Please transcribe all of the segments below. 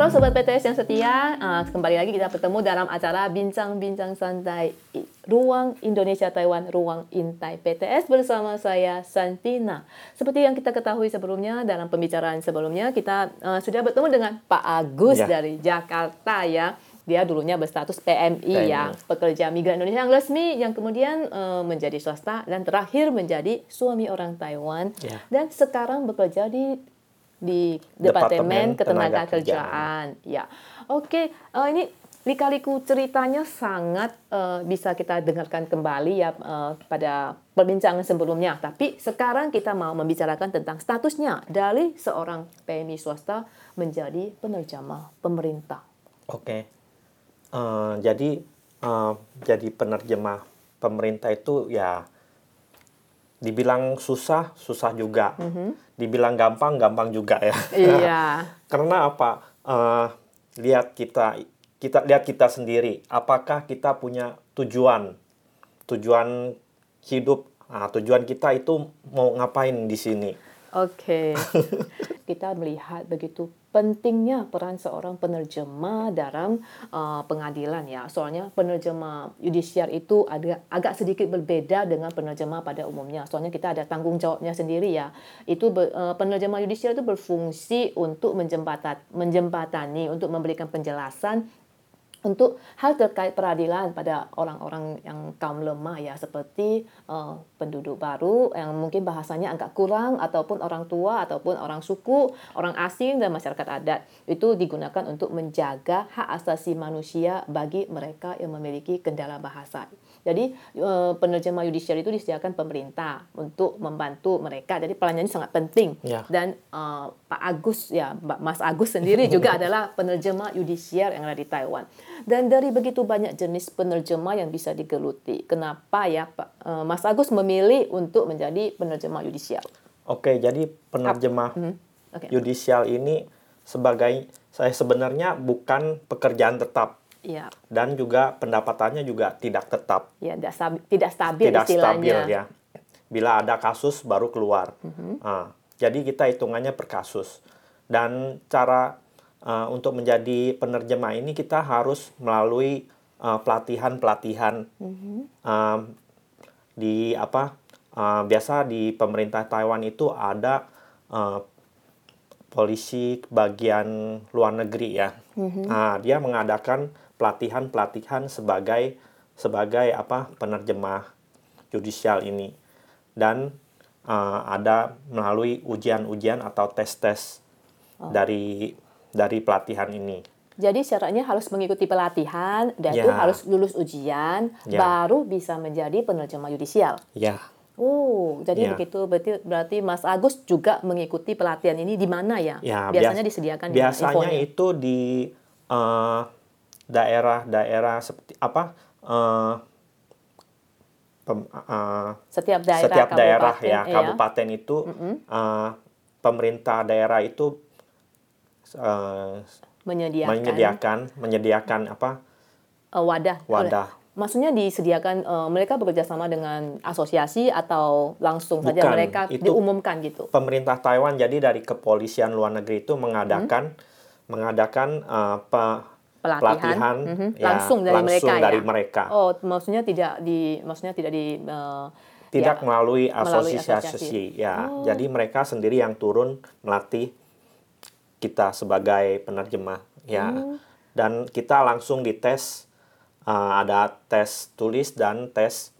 Halo Sobat PTS yang setia, uh, kembali lagi kita bertemu dalam acara Bincang-Bincang Santai Ruang Indonesia Taiwan, Ruang Intai PTS bersama saya Santina. Seperti yang kita ketahui sebelumnya dalam pembicaraan sebelumnya kita uh, sudah bertemu dengan Pak Agus ya. dari Jakarta ya. Dia dulunya berstatus PMI, PMI ya, pekerja migran Indonesia yang resmi yang kemudian uh, menjadi swasta dan terakhir menjadi suami orang Taiwan ya. dan sekarang bekerja di di Departemen, Ketenaga Kerjaan. Ya, oke. Uh, ini lika-liku ceritanya sangat uh, bisa kita dengarkan kembali ya uh, pada perbincangan sebelumnya. Tapi sekarang kita mau membicarakan tentang statusnya dari seorang PMI swasta menjadi penerjemah pemerintah. Oke. Uh, jadi uh, jadi penerjemah pemerintah itu ya dibilang susah, susah juga. Mm -hmm. Dibilang gampang, gampang juga ya. Iya. Karena apa? Uh, lihat kita kita lihat kita sendiri. Apakah kita punya tujuan? Tujuan hidup. Nah, tujuan kita itu mau ngapain di sini? Oke. Okay. kita melihat begitu pentingnya peran seorang penerjemah dalam uh, pengadilan ya. Soalnya penerjemah yudisiar itu agak agak sedikit berbeda dengan penerjemah pada umumnya. Soalnya kita ada tanggung jawabnya sendiri ya. Itu uh, penerjemah yudisiar itu berfungsi untuk menjembatat, menjembatani, untuk memberikan penjelasan untuk hal terkait peradilan pada orang-orang yang kaum lemah ya seperti uh, penduduk baru yang mungkin bahasanya agak kurang ataupun orang tua ataupun orang suku, orang asing dan masyarakat adat itu digunakan untuk menjaga hak asasi manusia bagi mereka yang memiliki kendala bahasa. Jadi uh, penerjemah yudisial itu disediakan pemerintah untuk membantu mereka. Jadi perannya sangat penting. Ya. Dan uh, Pak Agus ya Mas Agus sendiri juga adalah penerjemah yudisial yang ada di Taiwan. Dan dari begitu banyak jenis penerjemah yang bisa digeluti, kenapa ya Pak uh, Mas Agus memilih untuk menjadi penerjemah yudisial? Oke, jadi penerjemah hmm. okay. yudisial ini sebagai saya sebenarnya bukan pekerjaan tetap Ya. Dan juga pendapatannya juga tidak tetap. Ya, tidak stabil, tidak stabil tidak stabil ya. Bila ada kasus baru keluar. Uh -huh. nah, jadi kita hitungannya per kasus. Dan cara uh, untuk menjadi penerjemah ini kita harus melalui uh, pelatihan-pelatihan uh -huh. uh, di apa? Uh, biasa di pemerintah Taiwan itu ada uh, polisi bagian luar negeri ya. Uh -huh. Nah, dia mengadakan pelatihan-pelatihan sebagai sebagai apa penerjemah judicial ini dan uh, ada melalui ujian-ujian atau tes-tes oh. dari dari pelatihan ini. Jadi syaratnya harus mengikuti pelatihan dan ya. itu harus lulus ujian ya. baru bisa menjadi penerjemah yudisial. Ya. Oh, jadi ya. begitu berarti berarti Mas Agus juga mengikuti pelatihan ini di mana ya? ya biasanya bias, disediakan Biasanya itu di uh, daerah-daerah seperti apa uh, pem, uh, setiap daerah setiap daerah ya iya. kabupaten itu mm -hmm. uh, pemerintah daerah itu uh, menyediakan menyediakan menyediakan apa uh, wadah wadah maksudnya disediakan uh, mereka bekerja sama dengan asosiasi atau langsung Bukan, saja mereka itu diumumkan gitu pemerintah Taiwan jadi dari kepolisian luar negeri itu mengadakan hmm. mengadakan uh, pe, pelatihan, pelatihan mm -hmm. ya, langsung dari langsung mereka dari ya? mereka. Oh, maksudnya tidak di maksudnya tidak di uh, tidak ya, melalui asosiasi, melalui asosiasi. ya. Oh. Jadi mereka sendiri yang turun melatih kita sebagai penerjemah ya. Hmm. Dan kita langsung dites uh, ada tes tulis dan tes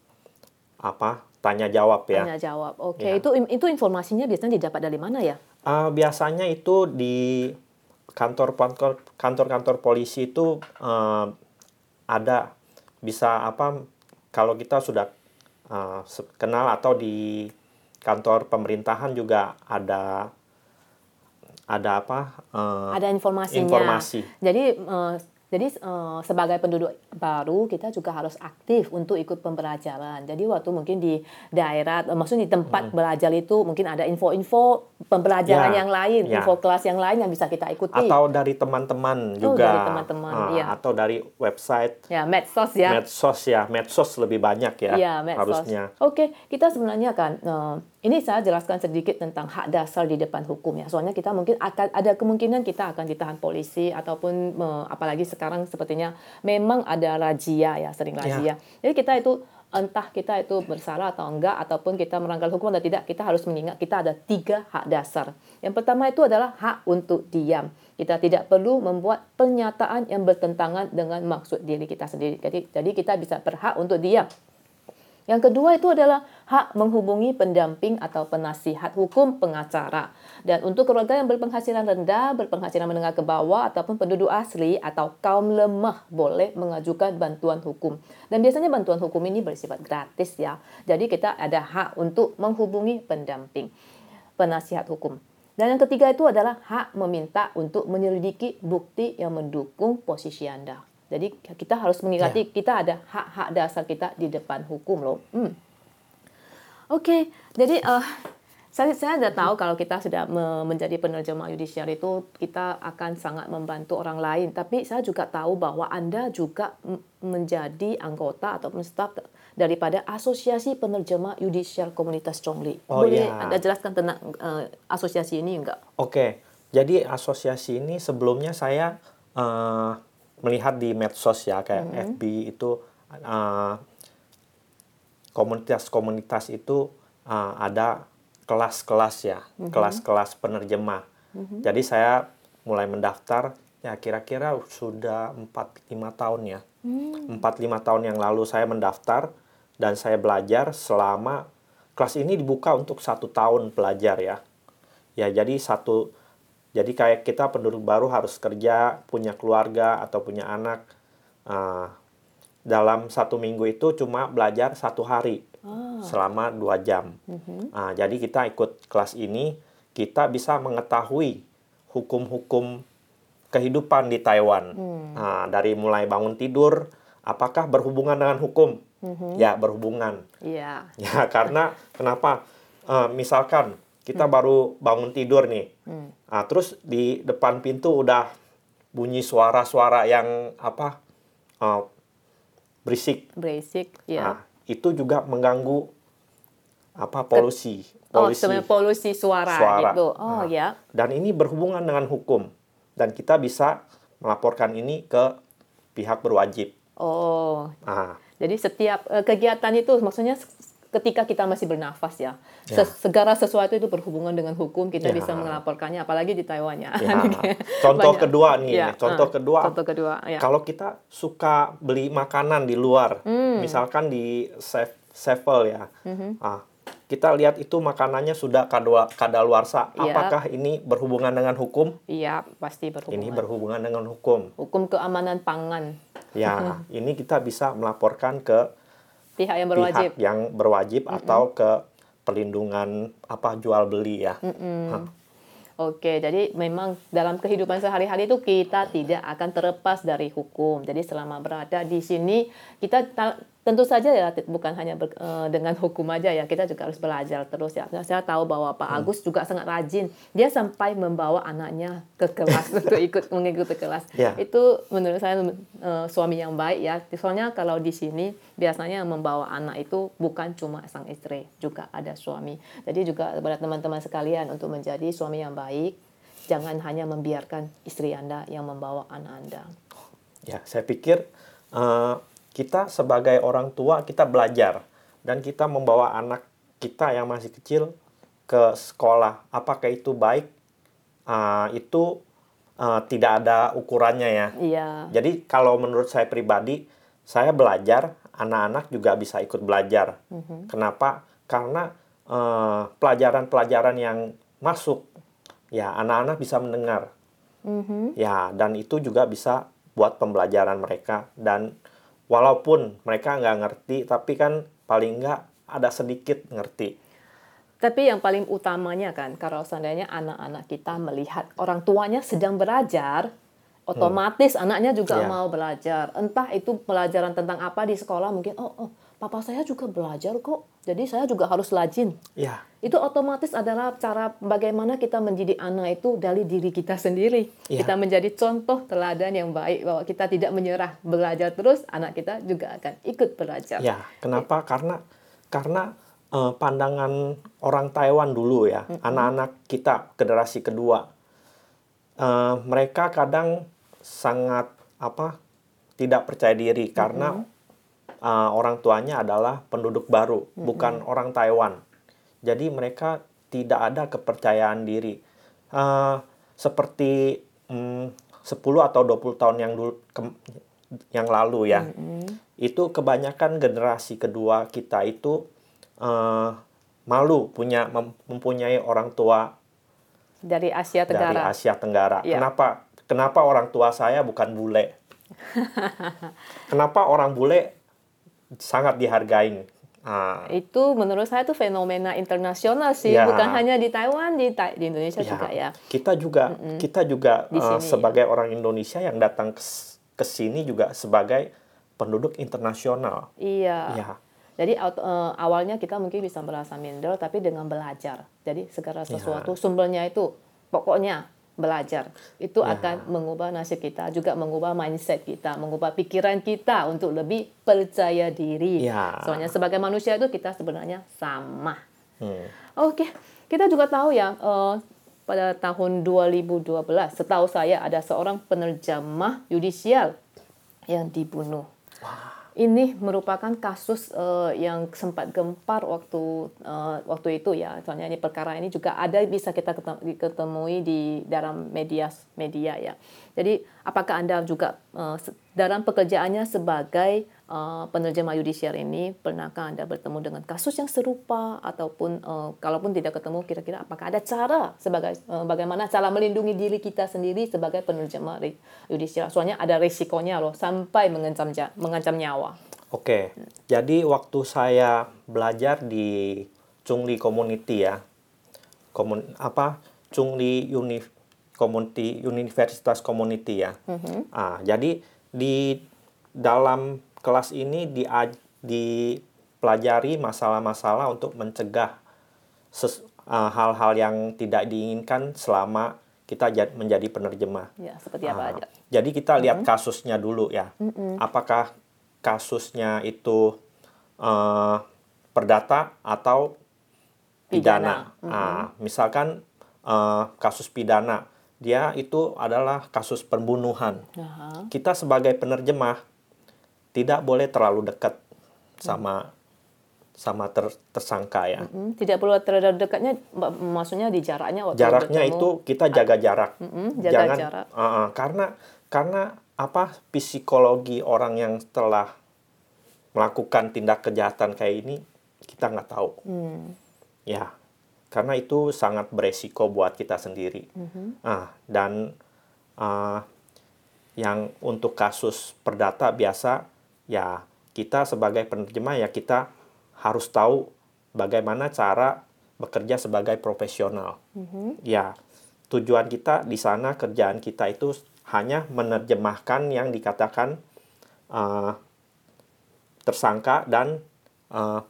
apa? tanya jawab ya. Tanya jawab. Oke, okay. ya. itu itu informasinya biasanya didapat dari mana ya? Uh, biasanya itu di kantor-kantor kantor-kantor polisi itu uh, ada bisa apa kalau kita sudah uh, kenal atau di kantor pemerintahan juga ada ada apa? Uh, ada informasinya. informasi. Jadi uh, Jadi uh, sebagai penduduk baru kita juga harus aktif untuk ikut pembelajaran. Jadi waktu mungkin di daerah, uh, maksudnya di tempat hmm. belajar itu mungkin ada info-info pembelajaran ya, yang lain, ya. info kelas yang lain yang bisa kita ikuti. Atau dari teman-teman oh, juga. dari teman-teman, uh, ya. Atau dari website. Ya, medsos ya. Medsos ya, medsos lebih banyak ya. Ya, medsos. Harusnya. Oke, kita sebenarnya kan. Uh, ini saya jelaskan sedikit tentang hak dasar di depan hukum ya. Soalnya kita mungkin akan ada kemungkinan kita akan ditahan polisi ataupun apalagi sekarang sepertinya memang ada razia ya, sering ya. razia. Ya. Jadi kita itu entah kita itu bersalah atau enggak ataupun kita melanggar hukum atau tidak, kita harus mengingat kita ada tiga hak dasar. Yang pertama itu adalah hak untuk diam. Kita tidak perlu membuat pernyataan yang bertentangan dengan maksud diri kita sendiri. Jadi, jadi kita bisa berhak untuk diam. Yang kedua itu adalah hak menghubungi pendamping atau penasihat hukum pengacara. Dan untuk keluarga yang berpenghasilan rendah, berpenghasilan menengah ke bawah, ataupun penduduk asli atau kaum lemah boleh mengajukan bantuan hukum. Dan biasanya bantuan hukum ini bersifat gratis ya. Jadi kita ada hak untuk menghubungi pendamping, penasihat hukum. Dan yang ketiga itu adalah hak meminta untuk menyelidiki bukti yang mendukung posisi Anda. Jadi kita harus mengingati yeah. kita ada hak-hak dasar kita di depan hukum loh. Hmm. Oke, okay. jadi uh, saya saya sudah tahu kalau kita sudah me menjadi penerjemah yudisial itu kita akan sangat membantu orang lain. Tapi saya juga tahu bahwa Anda juga menjadi anggota ataupun staf daripada Asosiasi Penerjemah Yudisial Komunitas Chongli. Oh, Boleh ya. Anda jelaskan tentang uh, asosiasi ini enggak? Oke. Okay. Jadi asosiasi ini sebelumnya saya uh, melihat di medsos ya kayak mm -hmm. FB itu uh, komunitas-komunitas itu uh, ada kelas-kelas ya, mm-hmm. kelas-kelas penerjemah. Mm-hmm. Jadi saya mulai mendaftar ya kira-kira sudah 4-5 tahun ya. Mm. 4-5 tahun yang lalu saya mendaftar dan saya belajar selama kelas ini dibuka untuk satu tahun belajar ya. Ya jadi satu jadi kayak kita penduduk baru harus kerja, punya keluarga atau punya anak. Uh, dalam satu minggu itu cuma belajar satu hari oh. selama dua jam. Mm-hmm. Uh, jadi kita ikut kelas ini, kita bisa mengetahui hukum-hukum kehidupan di Taiwan. Mm. Uh, dari mulai bangun tidur, apakah berhubungan dengan hukum? Mm-hmm. Ya berhubungan. Yeah. Ya karena kenapa? Uh, misalkan kita hmm. baru bangun tidur nih. Hmm. Nah, terus di depan pintu udah bunyi suara-suara yang apa uh, berisik. Berisik, ya. Nah, itu juga mengganggu apa polusi. Polusi. Oh, polusi suara, suara. gitu. Oh, nah, ya. Dan ini berhubungan dengan hukum dan kita bisa melaporkan ini ke pihak berwajib. Oh. Nah. Jadi setiap uh, kegiatan itu maksudnya ketika kita masih bernafas ya. ya. Segala sesuatu itu berhubungan dengan hukum kita ya. bisa melaporkannya apalagi di Taiwan ya. ya. contoh Banyak. kedua nih, ya. contoh uh, kedua. Contoh kedua ya. Kalau kita suka beli makanan di luar, hmm. misalkan di Sevel ya. Mm-hmm. Ah, kita lihat itu makanannya sudah kadaluarsa. Ya. Apakah ini berhubungan dengan hukum? Iya, pasti berhubungan. Ini berhubungan dengan hukum. Hukum keamanan pangan. Ya, ini kita bisa melaporkan ke pihak yang berwajib, pihak yang berwajib mm -mm. atau ke perlindungan apa jual beli ya. Mm -mm. Oke, jadi memang dalam kehidupan sehari-hari itu kita tidak akan terlepas dari hukum. Jadi selama berada di sini kita tentu saja ya bukan hanya ber, uh, dengan hukum aja ya kita juga harus belajar terus ya. Saya tahu bahwa Pak hmm. Agus juga sangat rajin. Dia sampai membawa anaknya ke kelas untuk ikut mengikuti kelas. Yeah. itu menurut saya uh, suami yang baik ya. Soalnya kalau di sini biasanya membawa anak itu bukan cuma sang istri juga ada suami. Jadi juga kepada teman-teman sekalian untuk menjadi suami yang baik jangan hanya membiarkan istri anda yang membawa anak anda. Ya saya pikir uh, kita sebagai orang tua kita belajar. Dan kita membawa anak kita yang masih kecil ke sekolah. Apakah itu baik? Uh, itu uh, tidak ada ukurannya ya. Iya. jadi kalau menurut saya pribadi saya belajar anak-anak juga bisa ikut belajar. Mm-hmm. kenapa? Karena pelajaran pelajaran-pelajaran yang masuk ya anak-anak bisa mendengar. Mm-hmm. ya dan itu juga bisa buat pembelajaran mereka. Dan walaupun mereka nggak ngerti tapi kan paling nggak ada sedikit ngerti tapi yang paling utamanya kan kalau seandainya anak-anak kita melihat orang tuanya sedang belajar otomatis anaknya juga Ya. mau belajar. Entah itu pelajaran tentang apa di sekolah mungkin oh, oh papa saya juga belajar kok. Jadi saya juga harus rajin. Ya, Itu otomatis adalah cara bagaimana kita mendidik anak itu dari diri kita sendiri. Ya. Kita menjadi contoh teladan yang baik bahwa kita tidak menyerah belajar terus, anak kita juga akan ikut belajar. ya. Kenapa? Karena karena eh, pandangan orang Taiwan dulu ya, anak-anak kita generasi kedua, eh, mereka kadang sangat apa tidak percaya diri karena eh, orang tuanya adalah penduduk baru, bukan orang Taiwan. Jadi mereka tidak ada kepercayaan diri. Eh, seperti mm, 10 atau 20 tahun yang dulu kem- yang lalu ya. Itu kebanyakan generasi kedua kita itu eh, malu punya mem- mempunyai orang tua Dari Asia dari Tenggara. Asia Tenggara. Ya. Kenapa? Kenapa orang tua saya bukan bule? Kenapa orang bule sangat dihargain? Ah, Itu menurut saya itu fenomena internasional sih, Ya. bukan hanya di Taiwan, di Ta- di Indonesia ya, juga ya. Kita juga kita juga Di eh, sini, sebagai orang Indonesia yang datang ke, sini juga sebagai penduduk internasional. Iya. Ya. Jadi eh, awalnya kita mungkin bisa merasa minder, tapi dengan belajar. Jadi segala Ya. sesuatu sumbernya itu pokoknya belajar. Itu Ya. akan mengubah nasib kita, juga mengubah mindset kita, mengubah pikiran kita untuk lebih percaya diri. Ya. Soalnya sebagai manusia itu kita sebenarnya sama. Hmm. Oke, kita juga tahu ya eh, pada tahun 2012, setahu saya ada seorang penerjemah yudisial yang dibunuh. Ini merupakan kasus eh, yang sempat gempar waktu eh, waktu itu ya. Soalnya ini perkara ini juga ada bisa kita ketem- ketemui di dalam media media ya. Jadi apakah anda juga se- dalam pekerjaannya sebagai eh, penerjemah yudisial ini pernahkah anda bertemu dengan kasus yang serupa ataupun eh, kalaupun tidak ketemu kira-kira apakah ada cara sebagai eh, bagaimana cara melindungi diri kita sendiri sebagai penerjemah yudisial? Soalnya ada risikonya loh sampai mengancam mengancam nyawa. Oke, jadi waktu saya belajar di Chungli Community ya, komun apa Chungli Uni Community Universitas Community ya. Ah, jadi di dalam kelas ini di dipelajari masalah-masalah untuk mencegah ses- ah, hal-hal yang tidak diinginkan selama kita jad- menjadi penerjemah. Ya, seperti apa Ah, aja? Jadi kita lihat kasusnya dulu ya. Apakah kasusnya itu eh, perdata atau pidana? Ah, misalkan eh, kasus pidana, dia itu adalah kasus pembunuhan. Aha. Kita sebagai penerjemah tidak boleh terlalu dekat sama sama ter- tersangka ya. Hmm, tidak perlu terlalu dekatnya, mak- maksudnya di jaraknya waktu Jaraknya bertemu. itu kita jaga jarak. Mm-mm, jaga Jangan jarak. uh, uh, karena karena apa psikologi orang yang telah melakukan tindak kejahatan kayak ini kita nggak tahu. Hmm. Ya, karena itu sangat beresiko buat kita sendiri. Mm-hmm. Ah, dan uh, yang untuk kasus perdata biasa ya kita sebagai penerjemah ya kita harus tahu bagaimana cara bekerja sebagai profesional. Mm-hmm. Ya, tujuan kita di sana kerjaan kita itu hanya menerjemahkan yang dikatakan uh, tersangka dan uh,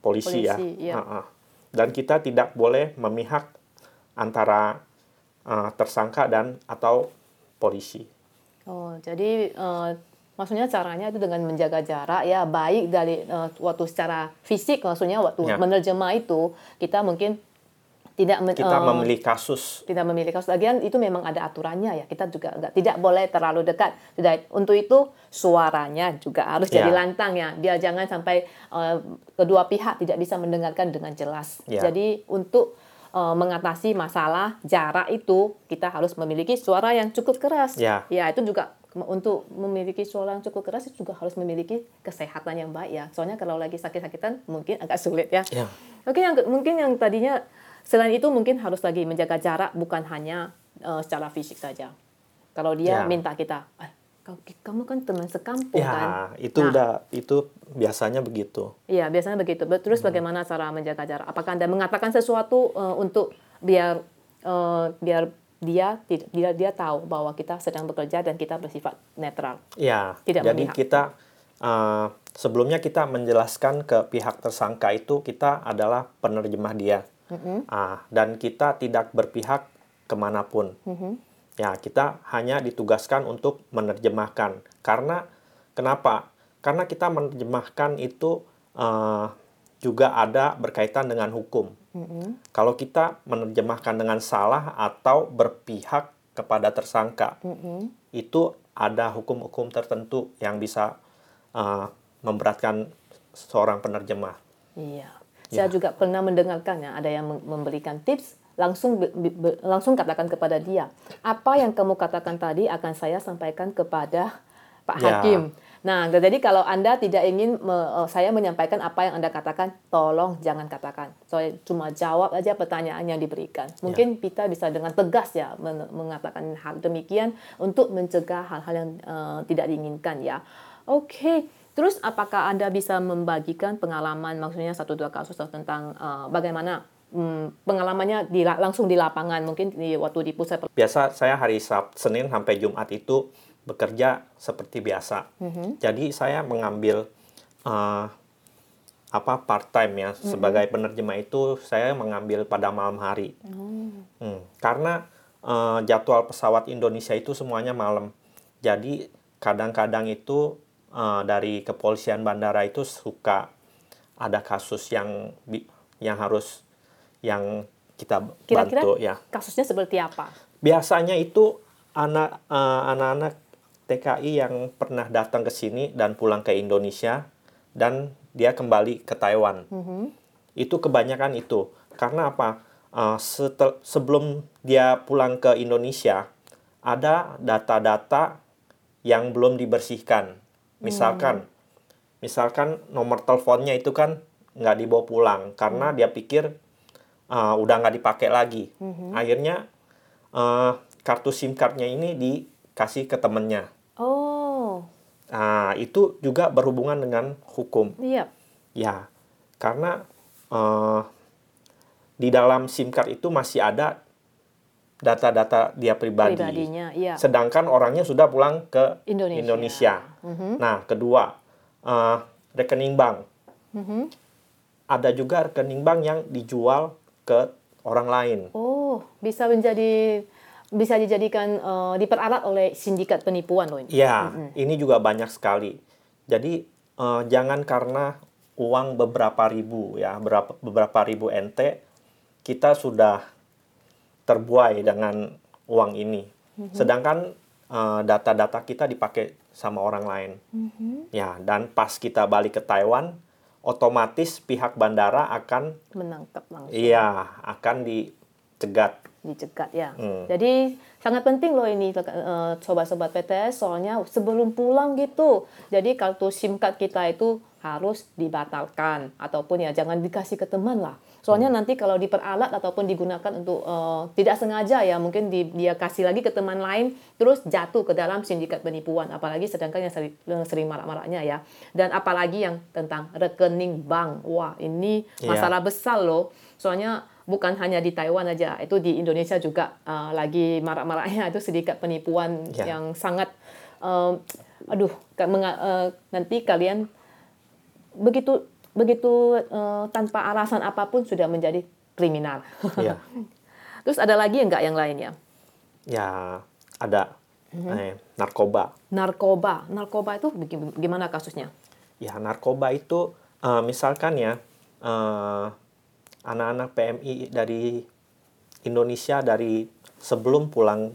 polisi, ya. Polisi, iya. Uh-uh. Dan kita tidak boleh memihak antara uh, tersangka dan atau polisi. Oh, jadi eh, maksudnya caranya itu dengan menjaga jarak ya, baik dari eh, waktu secara fisik maksudnya waktu Ya. menerjemah itu kita mungkin tidak men- Kita eh, memilih kasus. tidak memilih kasus lagian itu memang ada aturannya ya kita juga enggak tidak boleh terlalu dekat tidak untuk itu suaranya juga harus jadi Ya. lantang ya biar jangan sampai eh, kedua pihak tidak bisa mendengarkan dengan jelas Ya. jadi untuk eh, mengatasi masalah jarak itu kita harus memiliki suara yang cukup keras Ya. itu juga untuk memiliki suara yang cukup keras itu juga harus memiliki kesehatan yang baik ya soalnya kalau lagi sakit-sakitan mungkin agak sulit ya Ya. Oke, yang mungkin yang tadinya selain itu mungkin harus lagi menjaga jarak bukan hanya eh, secara fisik saja. Kalau dia Ya. minta kita, eh, kamu kan teman sekampung kan? Ya, itu Nah, udah itu biasanya begitu. Iya, biasanya begitu. Terus bagaimana cara menjaga jarak? Apakah anda mengatakan sesuatu eh, untuk biar eh, biar dia tidak dia tahu bahwa kita sedang bekerja dan kita bersifat netral. Ya, Tidak jadi memihak. kita uh, sebelumnya kita menjelaskan ke pihak tersangka itu kita adalah penerjemah dia, Ah, dan kita tidak berpihak ke mana pun. Ya, kita hanya ditugaskan untuk menerjemahkan. Karena kenapa? Karena kita menerjemahkan itu uh, juga ada berkaitan dengan hukum. Kalau kita menerjemahkan dengan salah atau berpihak kepada tersangka, itu ada hukum-hukum tertentu yang bisa uh, memberatkan seorang penerjemah. Iya. Saya juga pernah mendengarkannya ada yang mem- memberikan tips langsung langsung katakan kepada dia apa yang kamu katakan tadi akan saya sampaikan kepada Pak Ya. Hakim. Nah, jadi kalau Anda tidak ingin me- eh, saya menyampaikan apa yang Anda katakan, tolong jangan katakan. Saya cuma jawab aja pertanyaan yang diberikan. Mungkin kita bisa dengan tegas ya men- mengatakan hal demikian untuk mencegah hal-hal yang eh, tidak diinginkan ya. Oke, terus apakah Anda bisa membagikan pengalaman maksudnya satu dua kasus tentang eh, bagaimana hmm, pengalamannya di, langsung di lapangan mungkin di waktu di pusat Biasa saya hari Sabtu, Senin sampai Jumat itu bekerja seperti biasa. Jadi saya mengambil uh, apa part time ya sebagai penerjemah itu saya mengambil pada malam hari. Hmm, karena uh, jadwal pesawat Indonesia itu semuanya malam. Jadi kadang-kadang itu uh, dari kepolisian bandara itu suka ada kasus yang yang harus yang kita Kira-kira bantu ya. kasusnya seperti apa? Biasanya itu anak eh, anak-anak TKI yang pernah datang ke sini dan pulang ke Indonesia dan dia kembali ke Taiwan. Itu kebanyakan itu. Karena apa? Eh, setel- sebelum dia pulang ke Indonesia ada data-data yang belum dibersihkan. Misalkan misalkan nomor teleponnya itu kan nggak dibawa pulang karena dia pikir uh, udah nggak dipakai lagi. Akhirnya uh, kartu SIM cardnya ini dikasih ke temennya. Oh, Nah, itu juga berhubungan dengan hukum. iya. Ya, karena uh, di dalam SIM card itu masih ada data-data dia pribadi. Pribadinya, iya. Sedangkan orangnya sudah pulang ke Indonesia. Indonesia. Nah, kedua, uh, rekening bank. Ada juga rekening bank yang dijual ke orang lain. Oh, bisa menjadi bisa dijadikan eh, diperalat oleh sindikat penipuan loh ini. Ya, ini juga banyak sekali. Jadi eh, jangan karena uang beberapa ribu ya, berapa beberapa ribu ente kita sudah terbuai dengan uang ini. Sedangkan eh, data-data kita dipakai sama orang lain. Ya, dan pas kita balik ke Taiwan, otomatis pihak bandara akan Menangkap langsung. iya, akan dicegat. dicegat ya. Hmm. Jadi sangat penting loh ini eh, sobat-sobat PTS soalnya sebelum pulang gitu. Jadi kartu SIM card kita itu harus dibatalkan ataupun ya jangan dikasih ke teman lah. Soalnya nanti kalau diperalat ataupun digunakan untuk eh, tidak sengaja ya mungkin di- dia kasih lagi ke teman lain terus jatuh ke dalam sindikat penipuan apalagi sedangkan yang sering, sering marak-maraknya ya. Dan apalagi yang tentang rekening bank. Wah, ini Iya. masalah besar loh. Soalnya bukan hanya di Taiwan aja, itu di Indonesia juga uh, lagi marak-maraknya itu sindikat penipuan Ya. yang sangat um, aduh menga- uh, nanti kalian begitu begitu uh, tanpa alasan apa pun sudah menjadi kriminal. Ya. Terus ada lagi enggak yang lainnya? Ya, ada eh, narkoba. Narkoba. Narkoba itu gimana kasusnya? Ya, narkoba itu eh, misalkan ya eh, anak-anak PMI dari Indonesia dari sebelum pulang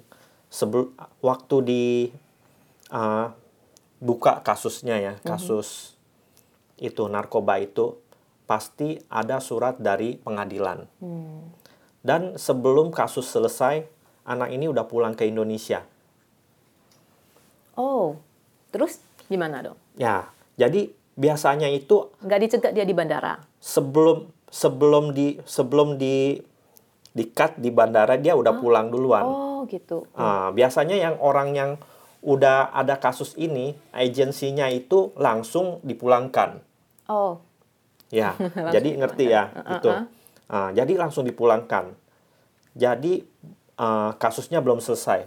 sebelum waktu di eh, buka kasusnya ya, kasus itu narkoba itu pasti ada surat dari pengadilan. Dan sebelum kasus selesai, anak ini udah pulang ke Indonesia. Oh, terus gimana dong? Ya, jadi biasanya itu Nggak dicegat dia di bandara? sebelum sebelum di sebelum di di cut di bandara dia udah pulang duluan. Oh, gitu. Ah, biasanya yang orang yang udah ada kasus ini, agensinya itu langsung dipulangkan. Oh, Ya, jadi ngerti ya itu. Uh-uh. Ah, jadi langsung dipulangkan. Jadi uh, kasusnya belum selesai.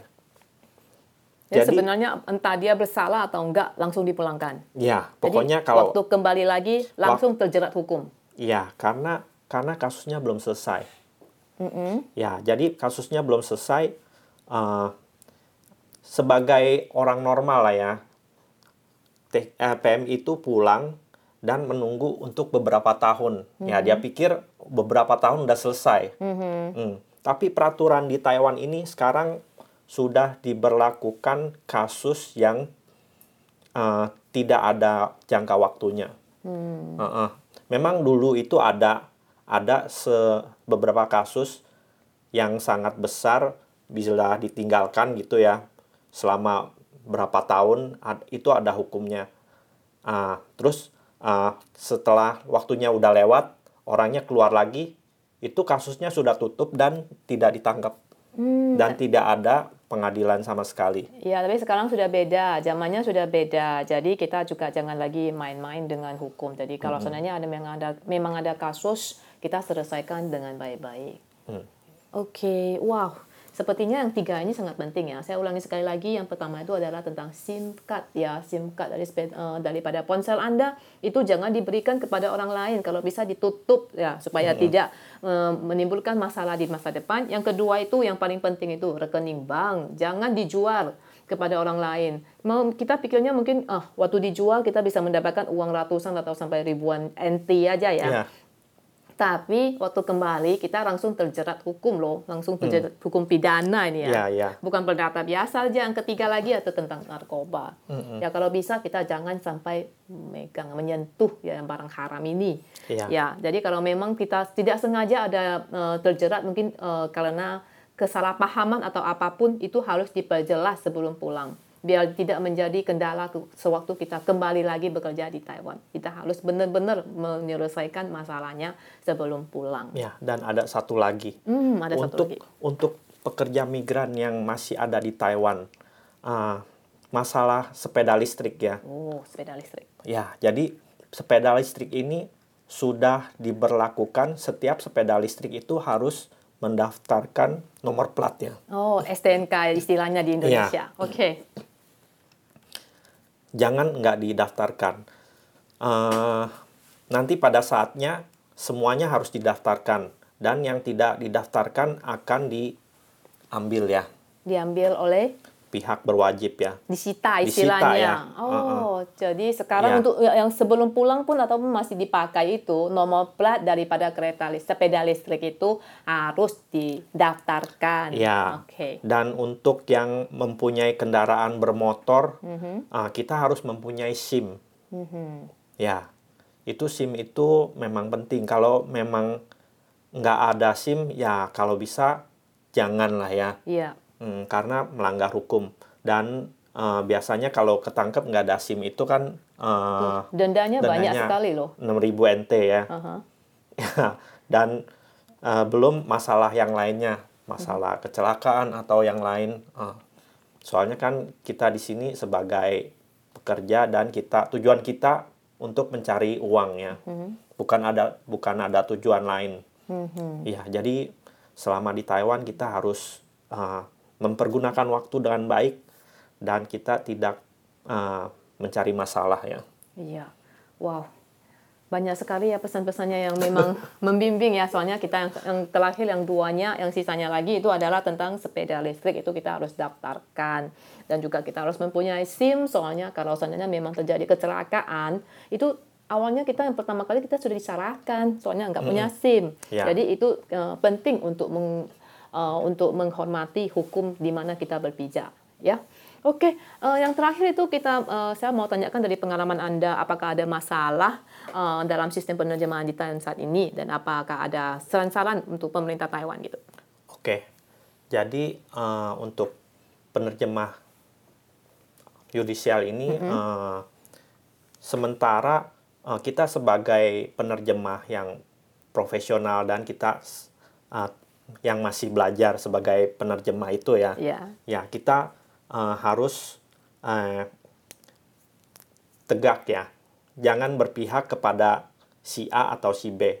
Ya, Jadi- sebenarnya entah dia bersalah atau enggak langsung dipulangkan. Ya, Jadi, pokoknya kalau waktu kembali lagi langsung terjerat hukum. ya karena karena kasusnya belum selesai. Ya, jadi kasusnya belum selesai. uh, sebagai orang normal lah ya, eh, PM itu pulang dan menunggu untuk beberapa tahun. Ya, dia pikir beberapa tahun udah selesai. Hmm. Tapi peraturan di Taiwan ini sekarang sudah diberlakukan kasus yang eh, tidak ada jangka waktunya. Heeh. Memang dulu itu ada ada se beberapa kasus yang sangat besar bila ditinggalkan gitu ya selama berapa tahun itu ada hukumnya. Ah, terus ah, setelah waktunya udah lewat orangnya keluar lagi itu kasusnya sudah tutup dan tidak ditangkap dan tidak ada pengadilan sama sekali. Ya, tapi sekarang sudah beda, zamannya sudah beda. Jadi kita juga jangan lagi main-main dengan hukum. Jadi kalau sebenarnya ada memang ada memang ada kasus, kita selesaikan dengan baik-baik. Oke, wow. Sepertinya yang tiga ini sangat penting ya. Saya ulangi sekali lagi. Yang pertama itu adalah tentang SIM card ya. SIM card dari eh, daripada ponsel Anda itu jangan diberikan kepada orang lain. Kalau bisa ditutup ya supaya tidak eh, menimbulkan masalah di masa depan. Yang kedua itu yang paling penting itu rekening bank. Jangan dijual kepada orang lain. Mau kita pikirnya mungkin ah waktu dijual kita bisa mendapatkan uang ratusan atau sampai ribuan NT aja ya. Ya, Tapi waktu kembali kita langsung terjerat hukum loh, langsung terjerat hukum pidana ini ya. ya, ya. Bukan perdata biasa aja. Yang ketiga lagi atau tentang narkoba. Ya kalau bisa kita jangan sampai megang menyentuh ya yang barang haram ini. Iya. Ya, jadi kalau memang kita tidak sengaja ada eh, terjerat mungkin eh, karena kesalahpahaman atau apa pun itu harus diperjelas sebelum pulang. Biar tidak menjadi kendala ke- sewaktu kita kembali lagi bekerja di Taiwan. Kita harus benar-benar menyelesaikan masalahnya sebelum pulang. Ya, dan ada satu lagi. Hmm, ada satu untuk lagi. untuk pekerja migran yang masih ada di Taiwan, ah, masalah sepeda listrik ya. Oh, sepeda listrik. Ya, jadi sepeda listrik ini sudah diberlakukan setiap sepeda listrik itu harus mendaftarkan nomor platnya. Oh, STNK istilahnya di Indonesia. Oke. Jangan nggak didaftarkan. Eh, nanti pada saatnya semuanya harus didaftarkan dan yang tidak didaftarkan akan diambil ya Diambil oleh pihak berwajib ya. disita Disita, istilahnya. ya. Oh, jadi sekarang Ya. untuk yang sebelum pulang pun atau masih dipakai itu nomor plat daripada kereta listrik, sepeda listrik itu harus didaftarkan. Ya. Oke. Dan untuk yang mempunyai kendaraan bermotor, Mhm. ah, kita harus mempunyai SIM. Mhm. Ya, itu SIM itu memang penting. Kalau memang nggak ada SIM, ya kalau bisa janganlah ya, Iya. Hmm, karena melanggar hukum. Dan eh, biasanya kalau ketangkep nggak ada SIM itu kan eh, Dendanya, banyak sekali loh. 6.000 NT ya. Aha. Dan eh, belum masalah yang lainnya, masalah kecelakaan atau yang lain. Eh, soalnya kan kita di sini sebagai pekerja dan kita tujuan kita untuk mencari uang ya, bukan ada bukan ada tujuan lain. Iya, jadi selama di Taiwan kita harus eh, mempergunakan waktu dengan baik dan kita tidak eh, mencari masalah ya. Iya. Wow. Banyak sekali ya pesan-pesannya yang memang membimbing ya. Soalnya kita yang, yang terakhir yang duanya, yang sisanya lagi itu adalah tentang sepeda listrik itu kita harus daftarkan dan juga kita harus mempunyai SIM soalnya kalau seandainya memang terjadi kecelakaan itu awalnya kita yang pertama kali kita sudah disarankan soalnya nggak punya SIM. Ya. Jadi itu eh, penting untuk meng, eh, untuk menghormati hukum di mana kita berpijak ya. Oke, eh, yang terakhir itu kita eh, saya mau tanyakan dari pengalaman Anda apakah ada masalah eh, dalam sistem penerjemahan di Taiwan saat ini dan apakah ada saran-saran untuk pemerintah Taiwan gitu. Oke, jadi eh, untuk penerjemah yudisial ini, eh, sementara eh, kita sebagai penerjemah yang profesional dan kita eh, yang masih belajar sebagai penerjemah itu ya, Ya. ya kita eh, harus eh, tegak ya, jangan berpihak kepada si A atau si B,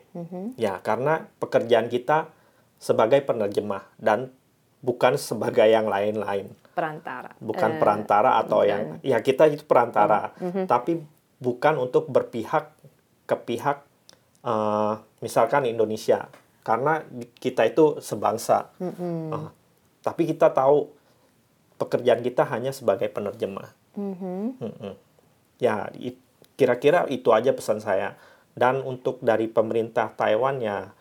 ya karena pekerjaan kita sebagai penerjemah dan bukan sebagai yang lain-lain. Perantara. Bukan Eh, perantara atau bukan. yang ya kita itu perantara, Mhm. tapi bukan untuk berpihak ke pihak eh, misalkan Indonesia karena kita itu sebangsa. Mm-mm. Eh, tapi kita tahu pekerjaan kita hanya sebagai penerjemah. Mhm. Mm-mm. Ya, i- kira-kira itu aja pesan saya. Dan untuk dari pemerintah Taiwan ya,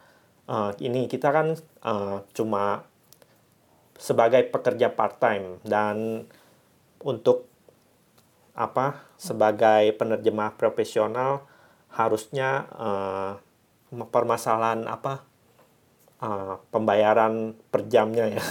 eh, ini kita kan eh, cuma sebagai pekerja part-time dan untuk apa sebagai penerjemah profesional harusnya eh, permasalahan apa eh, pembayaran per jamnya ya.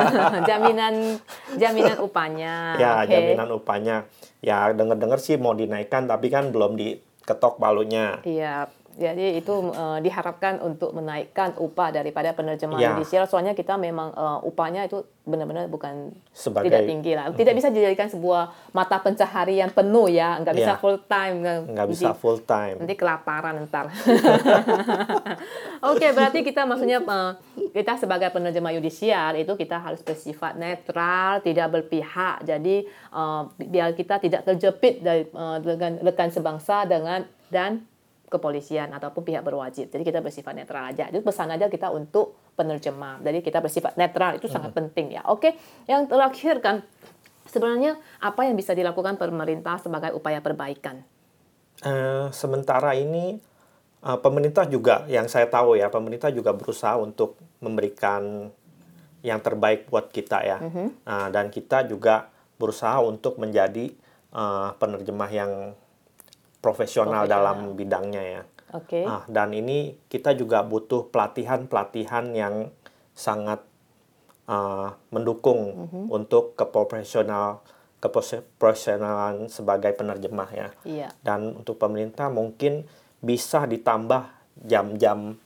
jaminan jaminan upahnya. ya Oke. jaminan upahnya ya denger-dengar sih mau dinaikkan tapi kan belum diketok palunya Iya, jadi itu eh, diharapkan untuk menaikkan upah daripada penerjemah Ya. judicial. Soalnya kita memang eh, upahnya itu benar-benar bukan sebagai tidak tinggi lah. Tidak bisa dijadikan sebuah mata pencaharian penuh ya, nggak bisa Ya. full time. nggak bisa full time Nanti kelaparan ntar. Oke, berarti kita maksudnya eh, kita sebagai penerjemah yudisial itu kita harus bersifat netral, tidak berpihak. Jadi eh, biar kita tidak terjepit dari eh, dengan rekan sebangsa dengan dan kepolisian ataupun pihak berwajib. Jadi kita bersifat netral aja. Itu pesan aja kita untuk penerjemah. Jadi kita bersifat netral itu sangat penting ya. Oke, yang terakhir kan sebenarnya apa yang bisa dilakukan pemerintah sebagai upaya perbaikan? Eh, sementara ini eh, pemerintah juga yang saya tahu ya pemerintah juga berusaha untuk memberikan yang terbaik buat kita ya Nah, dan kita juga berusaha untuk menjadi eh, penerjemah yang profesional dalam bidangnya ya Oke. Ah, dan ini kita juga butuh pelatihan-pelatihan yang sangat uh, mendukung untuk keprofesional keprofesionalan sebagai penerjemah ya. Iya. Dan untuk pemerintah mungkin bisa ditambah jam-jam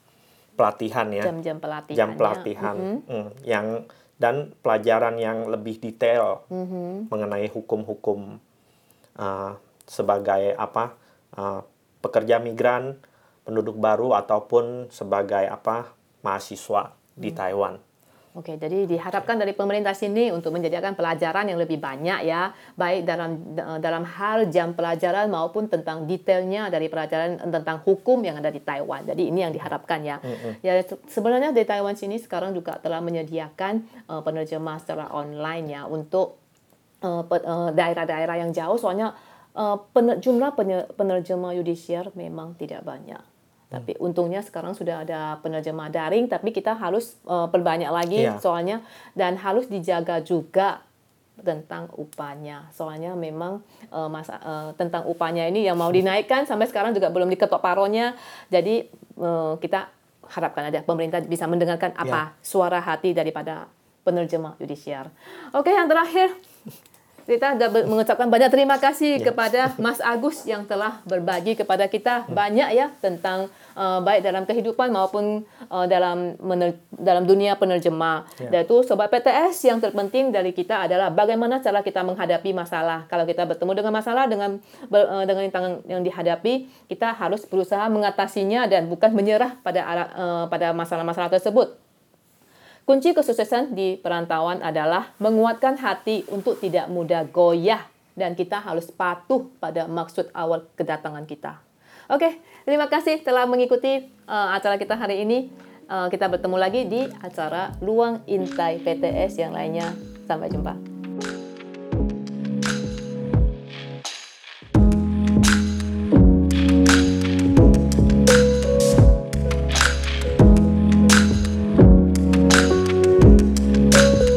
pelatihan ya, jam-jam pelatihan. jam pelatihan Mm, yang dan pelajaran yang lebih detail Mhm. mengenai hukum-hukum uh, sebagai apa uh, pekerja migran, penduduk baru ataupun sebagai apa mahasiswa di Taiwan. Oke, jadi diharapkan dari pemerintah sini untuk menjadikan pelajaran yang lebih banyak ya, baik dalam dalam hal jam pelajaran maupun tentang detailnya dari pelajaran tentang hukum yang ada di Taiwan. Jadi ini yang diharapkan ya. Ya se- sebenarnya di Taiwan sini sekarang juga telah menyediakan eh, penerjemah secara online ya untuk eh, eh, daerah-daerah yang jauh soalnya eh, pener- jumlah penye- penerjemah yudisiar memang tidak banyak. Tapi untungnya sekarang sudah ada penerjemah daring, tapi kita harus eh, perbanyak lagi Iya. soalnya dan harus dijaga juga tentang upahnya. Soalnya memang eh, masa eh, tentang upahnya ini yang mau dinaikkan sampai sekarang juga belum diketok paronya. Jadi eh, kita harapkan ada pemerintah bisa mendengarkan apa suara hati daripada penerjemah yudisiar. Oke, yang terakhir kita mengucapkan banyak terima kasih kepada Mas Agus yang telah berbagi kepada kita banyak ya tentang uh, baik dalam kehidupan maupun uh, dalam mener- dalam dunia penerjemah. Ya. Dan itu sobat PTS yang terpenting dari kita adalah bagaimana cara kita menghadapi masalah. Kalau kita bertemu dengan masalah dengan ber- uh, dengan tangan yang dihadapi, kita harus berusaha mengatasinya dan bukan menyerah pada uh, pada masalah-masalah tersebut. Kunci kesuksesan di perantauan adalah menguatkan hati untuk tidak mudah goyah dan kita harus patuh pada maksud awal kedatangan kita. Oke, terima kasih telah mengikuti uh, acara kita hari ini. Uh, kita bertemu lagi di acara Luang Intai PTS yang lainnya. Sampai jumpa.